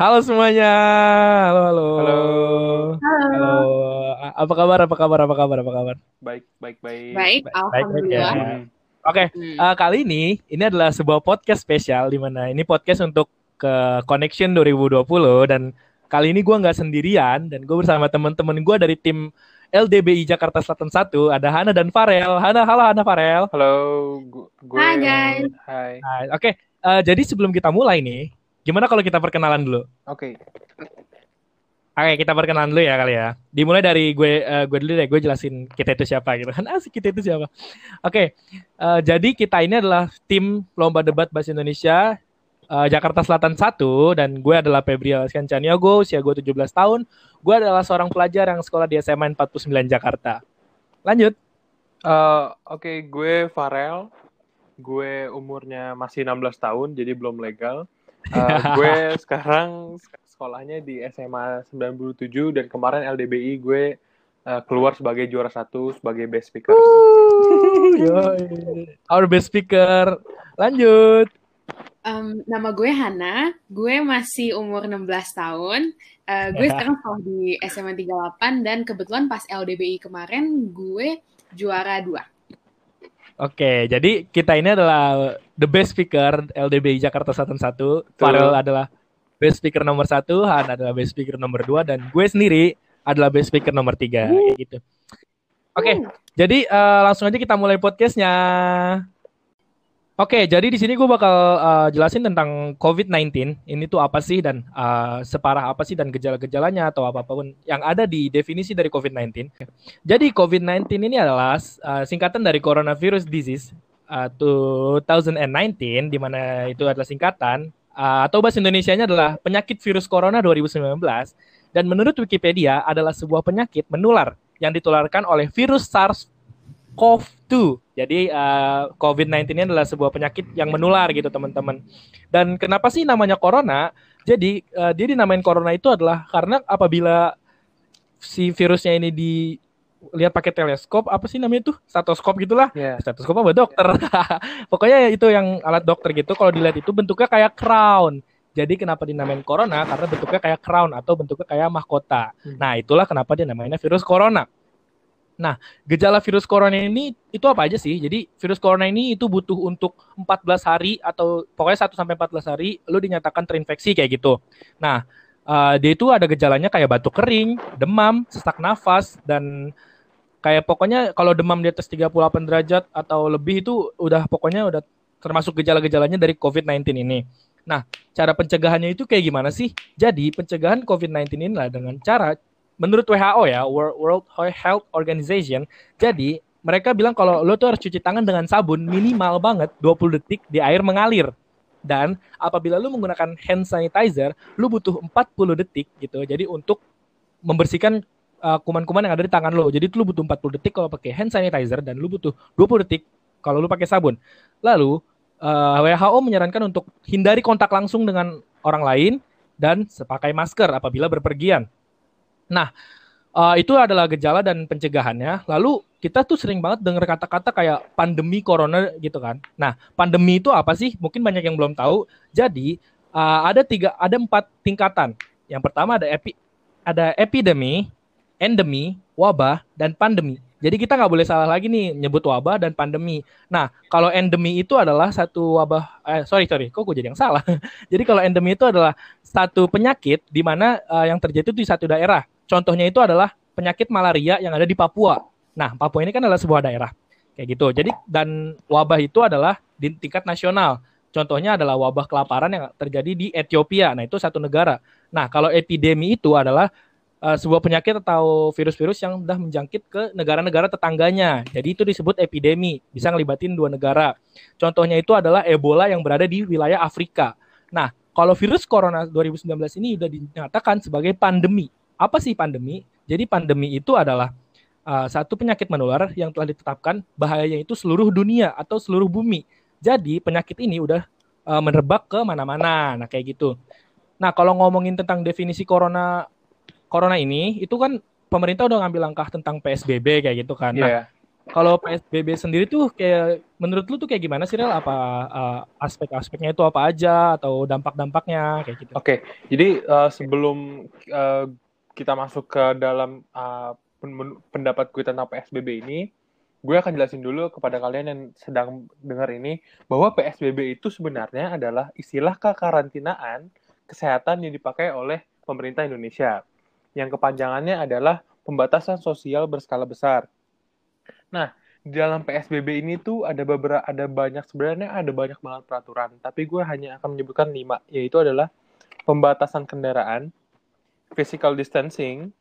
Halo semuanya. Halo, halo. Halo. Halo. Apa kabar? Apa kabar? Apa kabar? Apa kabar? Baik, baik, baik. Baik, Baik, alhamdulillah. baik, Hmm. Oke, Hmm. eh, kali ini ini adalah sebuah podcast spesial di mana ini podcast untuk ke Connection 2020 dan kali ini gua nggak sendirian dan gue bersama teman-teman gua dari tim LDBI Jakarta Selatan 1 ada Hana dan Farel. Hana, halo Hana Farel. Halo, gu- gue. Hai, guys. Hai. Nah, Oke, eh, jadi sebelum kita mulai nih, gimana kalau kita perkenalan dulu? Oke. Oke, kita perkenalan dulu ya kali ya. Dimulai dari gue eh, gue dulu deh, gue jelasin kita itu siapa gitu kan. Asik kita itu siapa. Oke. eh, jadi kita ini adalah tim lomba debat bahasa Indonesia eh, Jakarta Selatan 1 dan gue adalah Febrial Skancaniago, usia gue 17 tahun. Gue adalah seorang pelajar yang sekolah di SMA 49 Jakarta. Lanjut. Eh, Oke, gue Farel. Gue umurnya masih 16 tahun, jadi belum legal. Eh, gue sekarang sek- sekolahnya di SMA 97 dan kemarin LDBI gue eh, keluar sebagai juara satu sebagai best speaker. Yoi. Our best speaker. Lanjut. Em, nama gue Hana, gue masih umur 16 tahun. Eh, gue Ya. sekarang sekolah di SMA 38 dan kebetulan pas LDBI kemarin gue juara 2. Oke, jadi kita ini adalah the best speaker LDBI Jakarta Selatan 1. Farel adalah best speaker nomor satu, Han adalah best speaker nomor dua, dan gue sendiri adalah best speaker nomor tiga. Kayak gitu. Oke, jadi eh, langsung aja kita mulai podcastnya. Oke, jadi di sini gue bakal eh, jelasin tentang COVID-19. Ini tuh apa sih dan eh, separah apa sih dan gejala-gejalanya atau apa pun yang ada di definisi dari COVID-19. Jadi COVID-19 ini adalah uh, singkatan dari coronavirus disease uh, 2019 di mana itu adalah singkatan uh, atau bahasa Indonesianya adalah penyakit virus corona 2019 dan menurut Wikipedia adalah sebuah penyakit menular yang ditularkan oleh virus SARS-CoV-2. Jadi uh, COVID-19 ini adalah sebuah penyakit yang menular gitu teman-teman. Dan kenapa sih namanya corona? Jadi uh, dia dinamain corona itu adalah karena apabila si virusnya ini dilihat pakai teleskop apa sih namanya tuh? Stetoskop gitulah. Ya. stetoskop apa dokter? Pokoknya itu yang alat dokter gitu. Kalau dilihat itu bentuknya kayak crown. Jadi kenapa dinamain corona? Karena bentuknya kayak crown atau bentuknya kayak mahkota. Hmm. nah itulah kenapa dia namanya virus corona. Nah gejala virus corona ini itu apa aja sih? Jadi virus corona ini itu butuh untuk 14 hari atau pokoknya 1 sampai 14 hari lu dinyatakan terinfeksi kayak gitu. Nah Uh, dia itu ada gejalanya kayak batuk kering, demam, sesak nafas, dan kayak pokoknya kalau demam di atas 38 derajat atau lebih itu udah pokoknya udah termasuk gejala-gejalanya dari COVID-19 ini. Nah, cara pencegahannya itu kayak gimana sih? Jadi, pencegahan COVID-19 ini lah dengan cara menurut WHO ya, World Health Organization. Jadi, mereka bilang kalau lo tuh harus cuci tangan dengan sabun minimal banget 20 detik di air mengalir. Dan apabila lu menggunakan hand sanitizer, lu butuh 40 detik gitu. Jadi untuk membersihkan uh, kuman-kuman yang ada di tangan lo. Jadi lu butuh 40 detik kalau pakai hand sanitizer dan lu butuh 20 detik kalau lu pakai sabun. Lalu uh, WHO menyarankan untuk hindari kontak langsung dengan orang lain dan sepakai masker apabila berpergian. Nah, uh, itu adalah gejala dan pencegahannya. Lalu kita tuh sering banget dengar kata-kata kayak pandemi corona gitu kan. Nah, pandemi itu apa sih? Mungkin banyak yang belum tahu. Jadi uh, ada tiga, ada empat tingkatan. Yang pertama ada epi, ada epidemi, endemi, wabah, dan pandemi. Jadi kita nggak boleh salah lagi nih nyebut wabah dan pandemi. Nah, kalau endemi itu adalah satu wabah, eh sorry sorry, kok gue jadi yang salah. jadi kalau endemi itu adalah satu penyakit di mana uh, yang terjadi itu di satu daerah. Contohnya itu adalah penyakit malaria yang ada di Papua. Nah, Papua ini kan adalah sebuah daerah. Kayak gitu. Jadi dan wabah itu adalah di tingkat nasional. Contohnya adalah wabah kelaparan yang terjadi di Ethiopia. Nah, itu satu negara. Nah, kalau epidemi itu adalah uh, sebuah penyakit atau virus-virus yang sudah menjangkit ke negara-negara tetangganya. Jadi itu disebut epidemi, bisa ngelibatin dua negara. Contohnya itu adalah Ebola yang berada di wilayah Afrika. Nah, kalau virus corona 2019 ini sudah dinyatakan sebagai pandemi. Apa sih pandemi? Jadi pandemi itu adalah uh, satu penyakit menular yang telah ditetapkan bahayanya itu seluruh dunia atau seluruh bumi. Jadi penyakit ini udah uh, merebak ke mana-mana. Nah, kayak gitu. Nah, kalau ngomongin tentang definisi corona corona ini, itu kan pemerintah udah ngambil langkah tentang PSBB kayak gitu kan. Nah, Iya. kalau PSBB sendiri tuh kayak menurut lu tuh kayak gimana sih Rel? Apa uh, aspek-aspeknya itu apa aja atau dampak-dampaknya kayak gitu? Oke, okay. jadi uh, sebelum uh, kita masuk ke dalam uh, pendapat gue tentang PSBB ini, gue akan jelasin dulu kepada kalian yang sedang dengar ini bahwa PSBB itu sebenarnya adalah istilah kekarantinaan kesehatan yang dipakai oleh pemerintah Indonesia. Yang kepanjangannya adalah pembatasan sosial berskala besar. Nah, di dalam PSBB ini tuh ada beberapa ada banyak sebenarnya ada banyak banget peraturan, tapi gue hanya akan menyebutkan lima, yaitu adalah pembatasan kendaraan, physical distancing,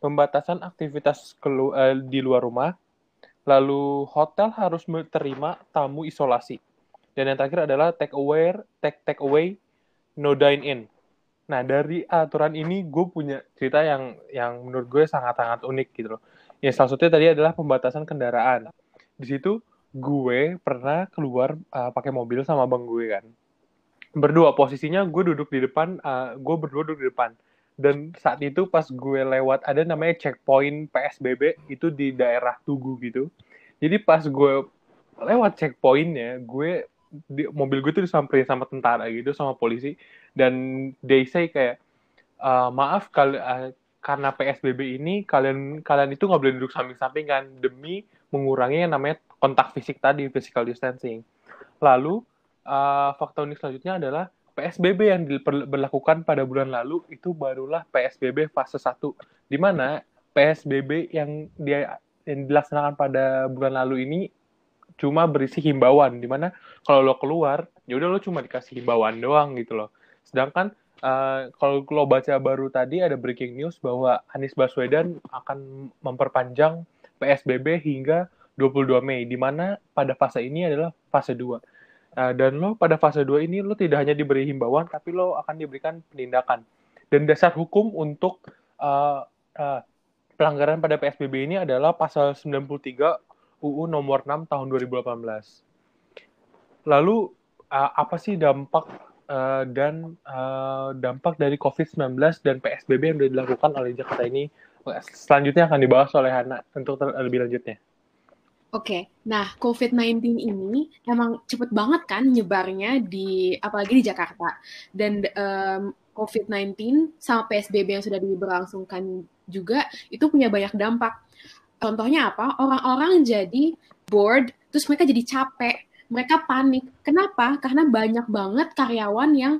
pembatasan aktivitas kelu, uh, di luar rumah, lalu hotel harus menerima tamu isolasi. Dan yang terakhir adalah take away, take take away, no dine in. Nah dari aturan ini gue punya cerita yang yang menurut gue sangat-sangat unik gitu loh. Ya salah satunya tadi adalah pembatasan kendaraan. Di situ gue pernah keluar uh, pakai mobil sama bang gue kan. Berdua posisinya gue duduk di depan, uh, gue berdua duduk di depan dan saat itu pas gue lewat ada namanya checkpoint PSBB itu di daerah Tugu gitu jadi pas gue lewat checkpointnya gue di, mobil gue tuh disamperin sama tentara gitu sama polisi. Dan they say kayak uh, maaf kali uh, karena PSBB ini kalian kalian itu nggak boleh duduk samping-samping kan demi mengurangi yang namanya kontak fisik tadi physical distancing. Lalu uh, fakta unik selanjutnya adalah PSBB yang diberlakukan pada bulan lalu itu barulah PSBB fase 1 di mana PSBB yang dia yang dilaksanakan pada bulan lalu ini cuma berisi himbauan di mana kalau lo keluar ya udah lo cuma dikasih himbauan doang gitu loh sedangkan uh, kalau lo baca baru tadi ada breaking news bahwa Anies Baswedan akan memperpanjang PSBB hingga 22 Mei di mana pada fase ini adalah fase 2 Nah, dan lo pada fase 2 ini lo tidak hanya diberi himbauan, tapi lo akan diberikan penindakan. Dan dasar hukum untuk uh, uh, pelanggaran pada PSBB ini adalah pasal 93 UU nomor 6 tahun 2018. Lalu uh, apa sih dampak uh, dan uh, dampak dari COVID-19 dan PSBB yang sudah dilakukan oleh Jakarta ini? Selanjutnya akan dibahas oleh Hana untuk lebih lanjutnya. Oke, nah COVID-19 ini emang cepet banget kan nyebarnya di apalagi di Jakarta. Dan um, COVID-19 sama PSBB yang sudah diberlangsungkan juga itu punya banyak dampak. Contohnya apa? Orang-orang jadi bored, terus mereka jadi capek, mereka panik. Kenapa? Karena banyak banget karyawan yang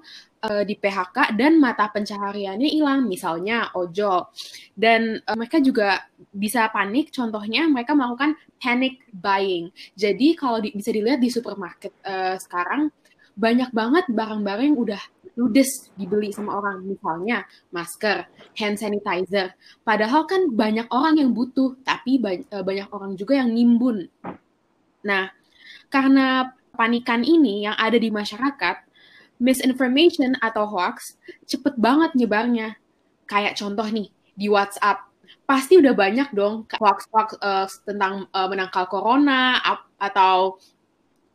uh, di PHK dan mata pencahariannya hilang, misalnya ojol. Dan uh, mereka juga bisa panik, contohnya mereka melakukan panic buying. Jadi kalau di, bisa dilihat di supermarket uh, sekarang, banyak banget barang-barang yang udah ludes dibeli sama orang. Misalnya masker, hand sanitizer. Padahal kan banyak orang yang butuh, tapi banyak orang juga yang nimbun. Nah, karena panikan ini yang ada di masyarakat, misinformation atau hoax cepet banget nyebarnya. Kayak contoh nih, di WhatsApp, pasti udah banyak dong hoax-hoax uh, tentang uh, menangkal corona atau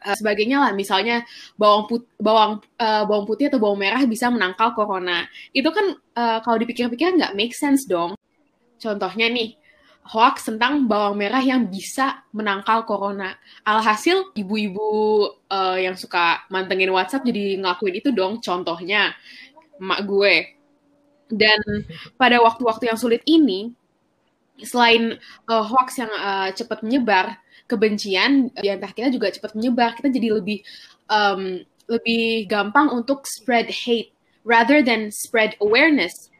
uh, sebagainya lah. Misalnya bawang put bawang uh, bawang putih atau bawang merah bisa menangkal corona. Itu kan uh, kalau dipikir-pikir nggak make sense dong. Contohnya nih, hoax tentang bawang merah yang bisa menangkal corona. Alhasil ibu-ibu uh, yang suka mantengin WhatsApp jadi ngelakuin itu dong contohnya emak gue. Dan pada waktu-waktu yang sulit ini selain uh, hoax yang uh, cepat menyebar, kebencian di antara kita juga cepat menyebar. Kita jadi lebih um, lebih gampang untuk spread hate rather than spread awareness.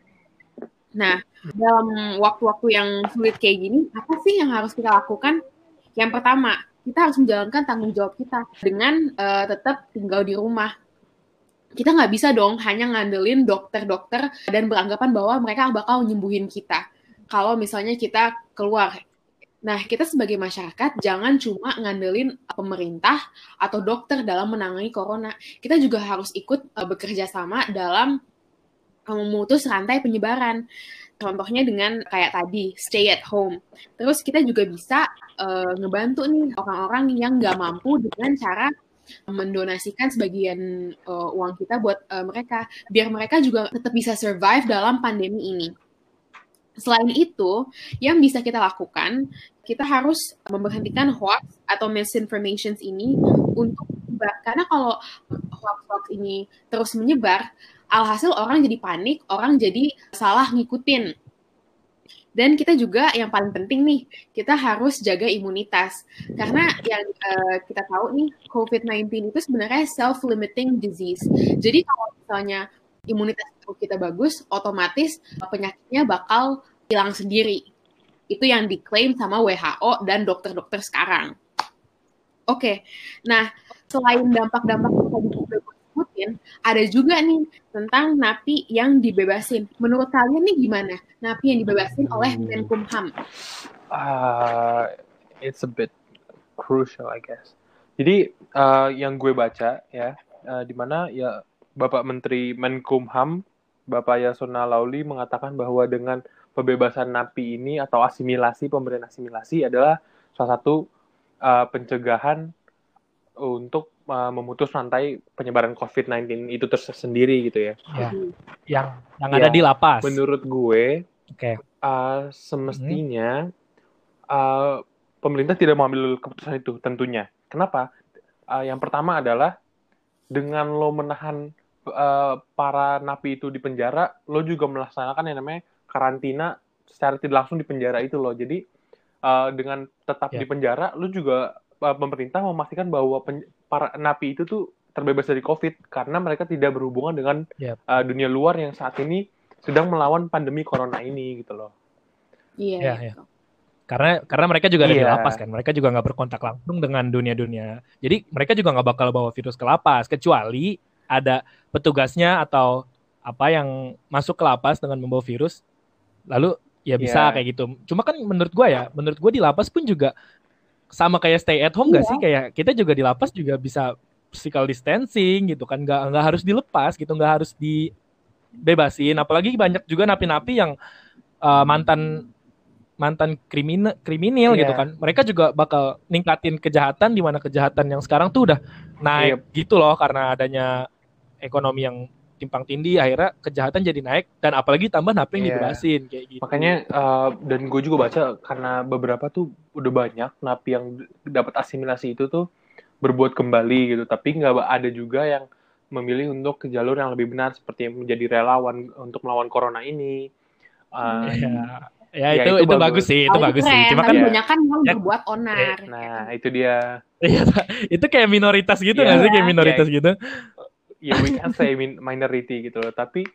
Nah, dalam waktu-waktu yang sulit kayak gini, apa sih yang harus kita lakukan? Yang pertama, kita harus menjalankan tanggung jawab kita dengan uh, tetap tinggal di rumah. Kita nggak bisa dong hanya ngandelin dokter-dokter dan beranggapan bahwa mereka bakal nyembuhin kita. Kalau misalnya kita keluar. Nah, kita sebagai masyarakat jangan cuma ngandelin pemerintah atau dokter dalam menangani corona. Kita juga harus ikut uh, bekerja sama dalam memutus rantai penyebaran. Contohnya dengan kayak tadi, stay at home. Terus kita juga bisa uh, ngebantu nih orang-orang yang nggak mampu dengan cara mendonasikan sebagian uh, uang kita buat uh, mereka, biar mereka juga tetap bisa survive dalam pandemi ini. Selain itu, yang bisa kita lakukan, kita harus memberhentikan hoax atau misinformation ini untuk menyebar. Karena kalau hoax-hoax ini terus menyebar, alhasil orang jadi panik, orang jadi salah ngikutin. Dan kita juga yang paling penting nih, kita harus jaga imunitas. Karena yang uh, kita tahu nih, COVID-19 itu sebenarnya self-limiting disease. Jadi kalau misalnya imunitas kita bagus, otomatis penyakitnya bakal hilang sendiri. Itu yang diklaim sama WHO dan dokter-dokter sekarang. Oke, okay. nah selain dampak-dampak yang tadi sebutin, ada juga nih tentang napi yang dibebasin. Menurut kalian nih gimana? Napi yang dibebasin oleh hmm. Menkumham? Uh, it's a bit crucial, I guess. Jadi uh, yang gue baca ya, uh, di mana ya Bapak Menteri Menkumham, Bapak Yasona Lauli mengatakan bahwa dengan pembebasan napi ini atau asimilasi, pemberian asimilasi adalah salah satu uh, pencegahan untuk uh, memutus rantai penyebaran COVID-19 itu tersendiri gitu ya. ya. Yang yang ya, ada di lapas. Menurut gue, okay. uh, semestinya hmm. uh, pemerintah tidak mengambil keputusan itu tentunya. Kenapa? Uh, yang pertama adalah dengan lo menahan uh, para napi itu di penjara, lo juga melaksanakan yang namanya karantina secara tidak langsung di penjara itu lo. Jadi uh, dengan tetap yeah. di penjara, lo juga uh, pemerintah memastikan bahwa pen, para napi itu tuh terbebas dari COVID karena mereka tidak berhubungan dengan yeah. uh, dunia luar yang saat ini sedang melawan pandemi corona ini gitu loh. Iya. Yeah, yeah. Karena karena mereka juga ada yeah. di iya. lapas kan, mereka juga nggak berkontak langsung dengan dunia-dunia. Jadi mereka juga nggak bakal bawa virus ke lapas kecuali ada petugasnya atau apa yang masuk ke lapas dengan membawa virus lalu ya bisa yeah. kayak gitu cuma kan menurut gue ya menurut gue di lapas pun juga sama kayak stay at home yeah. gak sih kayak kita juga di lapas juga bisa physical distancing gitu kan nggak nggak harus dilepas gitu nggak harus dibebasin apalagi banyak juga napi-napi yang uh, mantan mantan kriminal kriminal yeah. gitu kan mereka juga bakal ningkatin kejahatan di mana kejahatan yang sekarang tuh udah naik yeah. gitu loh karena adanya ekonomi yang timpang tindih akhirnya kejahatan jadi naik dan apalagi tambah napi yang yeah. dibebasin kayak gitu. Makanya uh, dan gue juga baca karena beberapa tuh udah banyak napi yang dapat asimilasi itu tuh berbuat kembali gitu, tapi nggak ada juga yang memilih untuk ke jalur yang lebih benar seperti menjadi relawan untuk melawan corona ini. Uh, yeah. Ya, ya itu itu, itu bagus. bagus sih, itu oh, bagus keren. sih. Cuma kan banyak kan yang ya, berbuat onar. Nah, itu dia. Iya, itu kayak minoritas gitu nggak yeah. sih kayak minoritas yeah. gitu ya we can say minority gitu loh tapi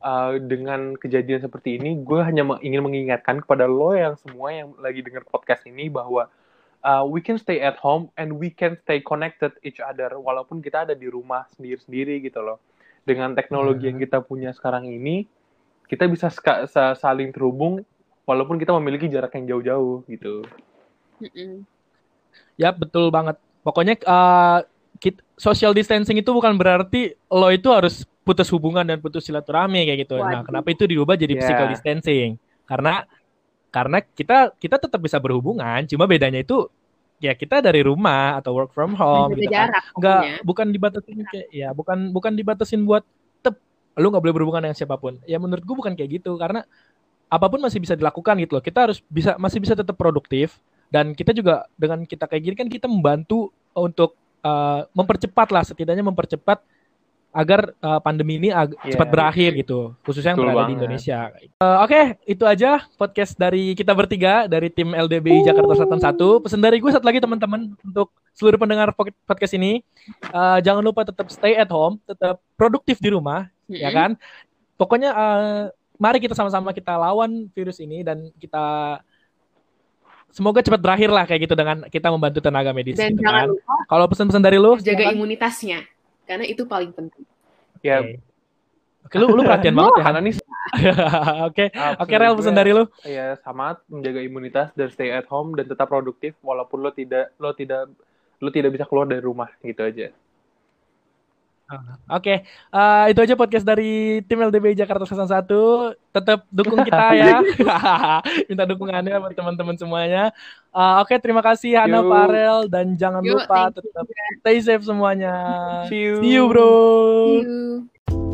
uh, dengan kejadian seperti ini gue hanya ingin mengingatkan kepada lo yang semua yang lagi dengar podcast ini bahwa uh, we can stay at home and we can stay connected each other walaupun kita ada di rumah sendiri-sendiri gitu loh dengan teknologi yang hmm. kita punya sekarang ini kita bisa saling terhubung walaupun kita memiliki jarak yang jauh-jauh gitu. Ya betul banget. Pokoknya uh, kita, social distancing itu bukan berarti lo itu harus putus hubungan dan putus silaturahmi kayak gitu. Waduh. Nah, kenapa itu diubah jadi yeah. physical distancing? Karena karena kita kita tetap bisa berhubungan, cuma bedanya itu ya kita dari rumah atau work from home gitu kan. Enggak bukan dibatasin kayak ya bukan bukan dibatasin buat tep lu nggak boleh berhubungan dengan siapa pun. Ya menurut gua bukan kayak gitu karena apa pun masih bisa dilakukan gitu loh. Kita harus bisa masih bisa tetap produktif dan kita juga dengan kita kayak gini kan kita membantu untuk uh, mempercepat lah setidaknya mempercepat agar uh, pandemi ini ag- yeah. cepat berakhir gitu khususnya yang berada banget. di Indonesia. Uh, Oke okay, itu aja podcast dari kita bertiga dari tim LDB Jakarta Selatan satu. Pesan dari gue satu lagi teman-teman untuk seluruh pendengar podcast ini uh, jangan lupa tetap stay at home, tetap produktif di rumah, mm-hmm. ya kan. Pokoknya uh, mari kita sama-sama kita lawan virus ini dan kita semoga cepat berakhir lah kayak gitu dengan kita membantu tenaga medis. Dan gitu jangan kan. lupa kalau pesan-pesan dari lu jaga kan? imunitasnya karena itu paling penting. Ya. Okay. Oke, lu lu perhatian banget ya Hana nih. Oke, oke Rel pesan dari lu. Iya, sama menjaga imunitas dan stay at home dan tetap produktif walaupun lo tidak lo tidak lo tidak bisa keluar dari rumah gitu aja. Oke, okay. uh, eh, itu aja podcast dari tim LDB Jakarta Season 1. Tetap dukung kita ya. Minta dukungannya buat teman-teman semuanya. Uh, Oke, okay, terima kasih Hana Parel dan jangan Yo, lupa tetap stay safe semuanya. See you, See you bro. See you.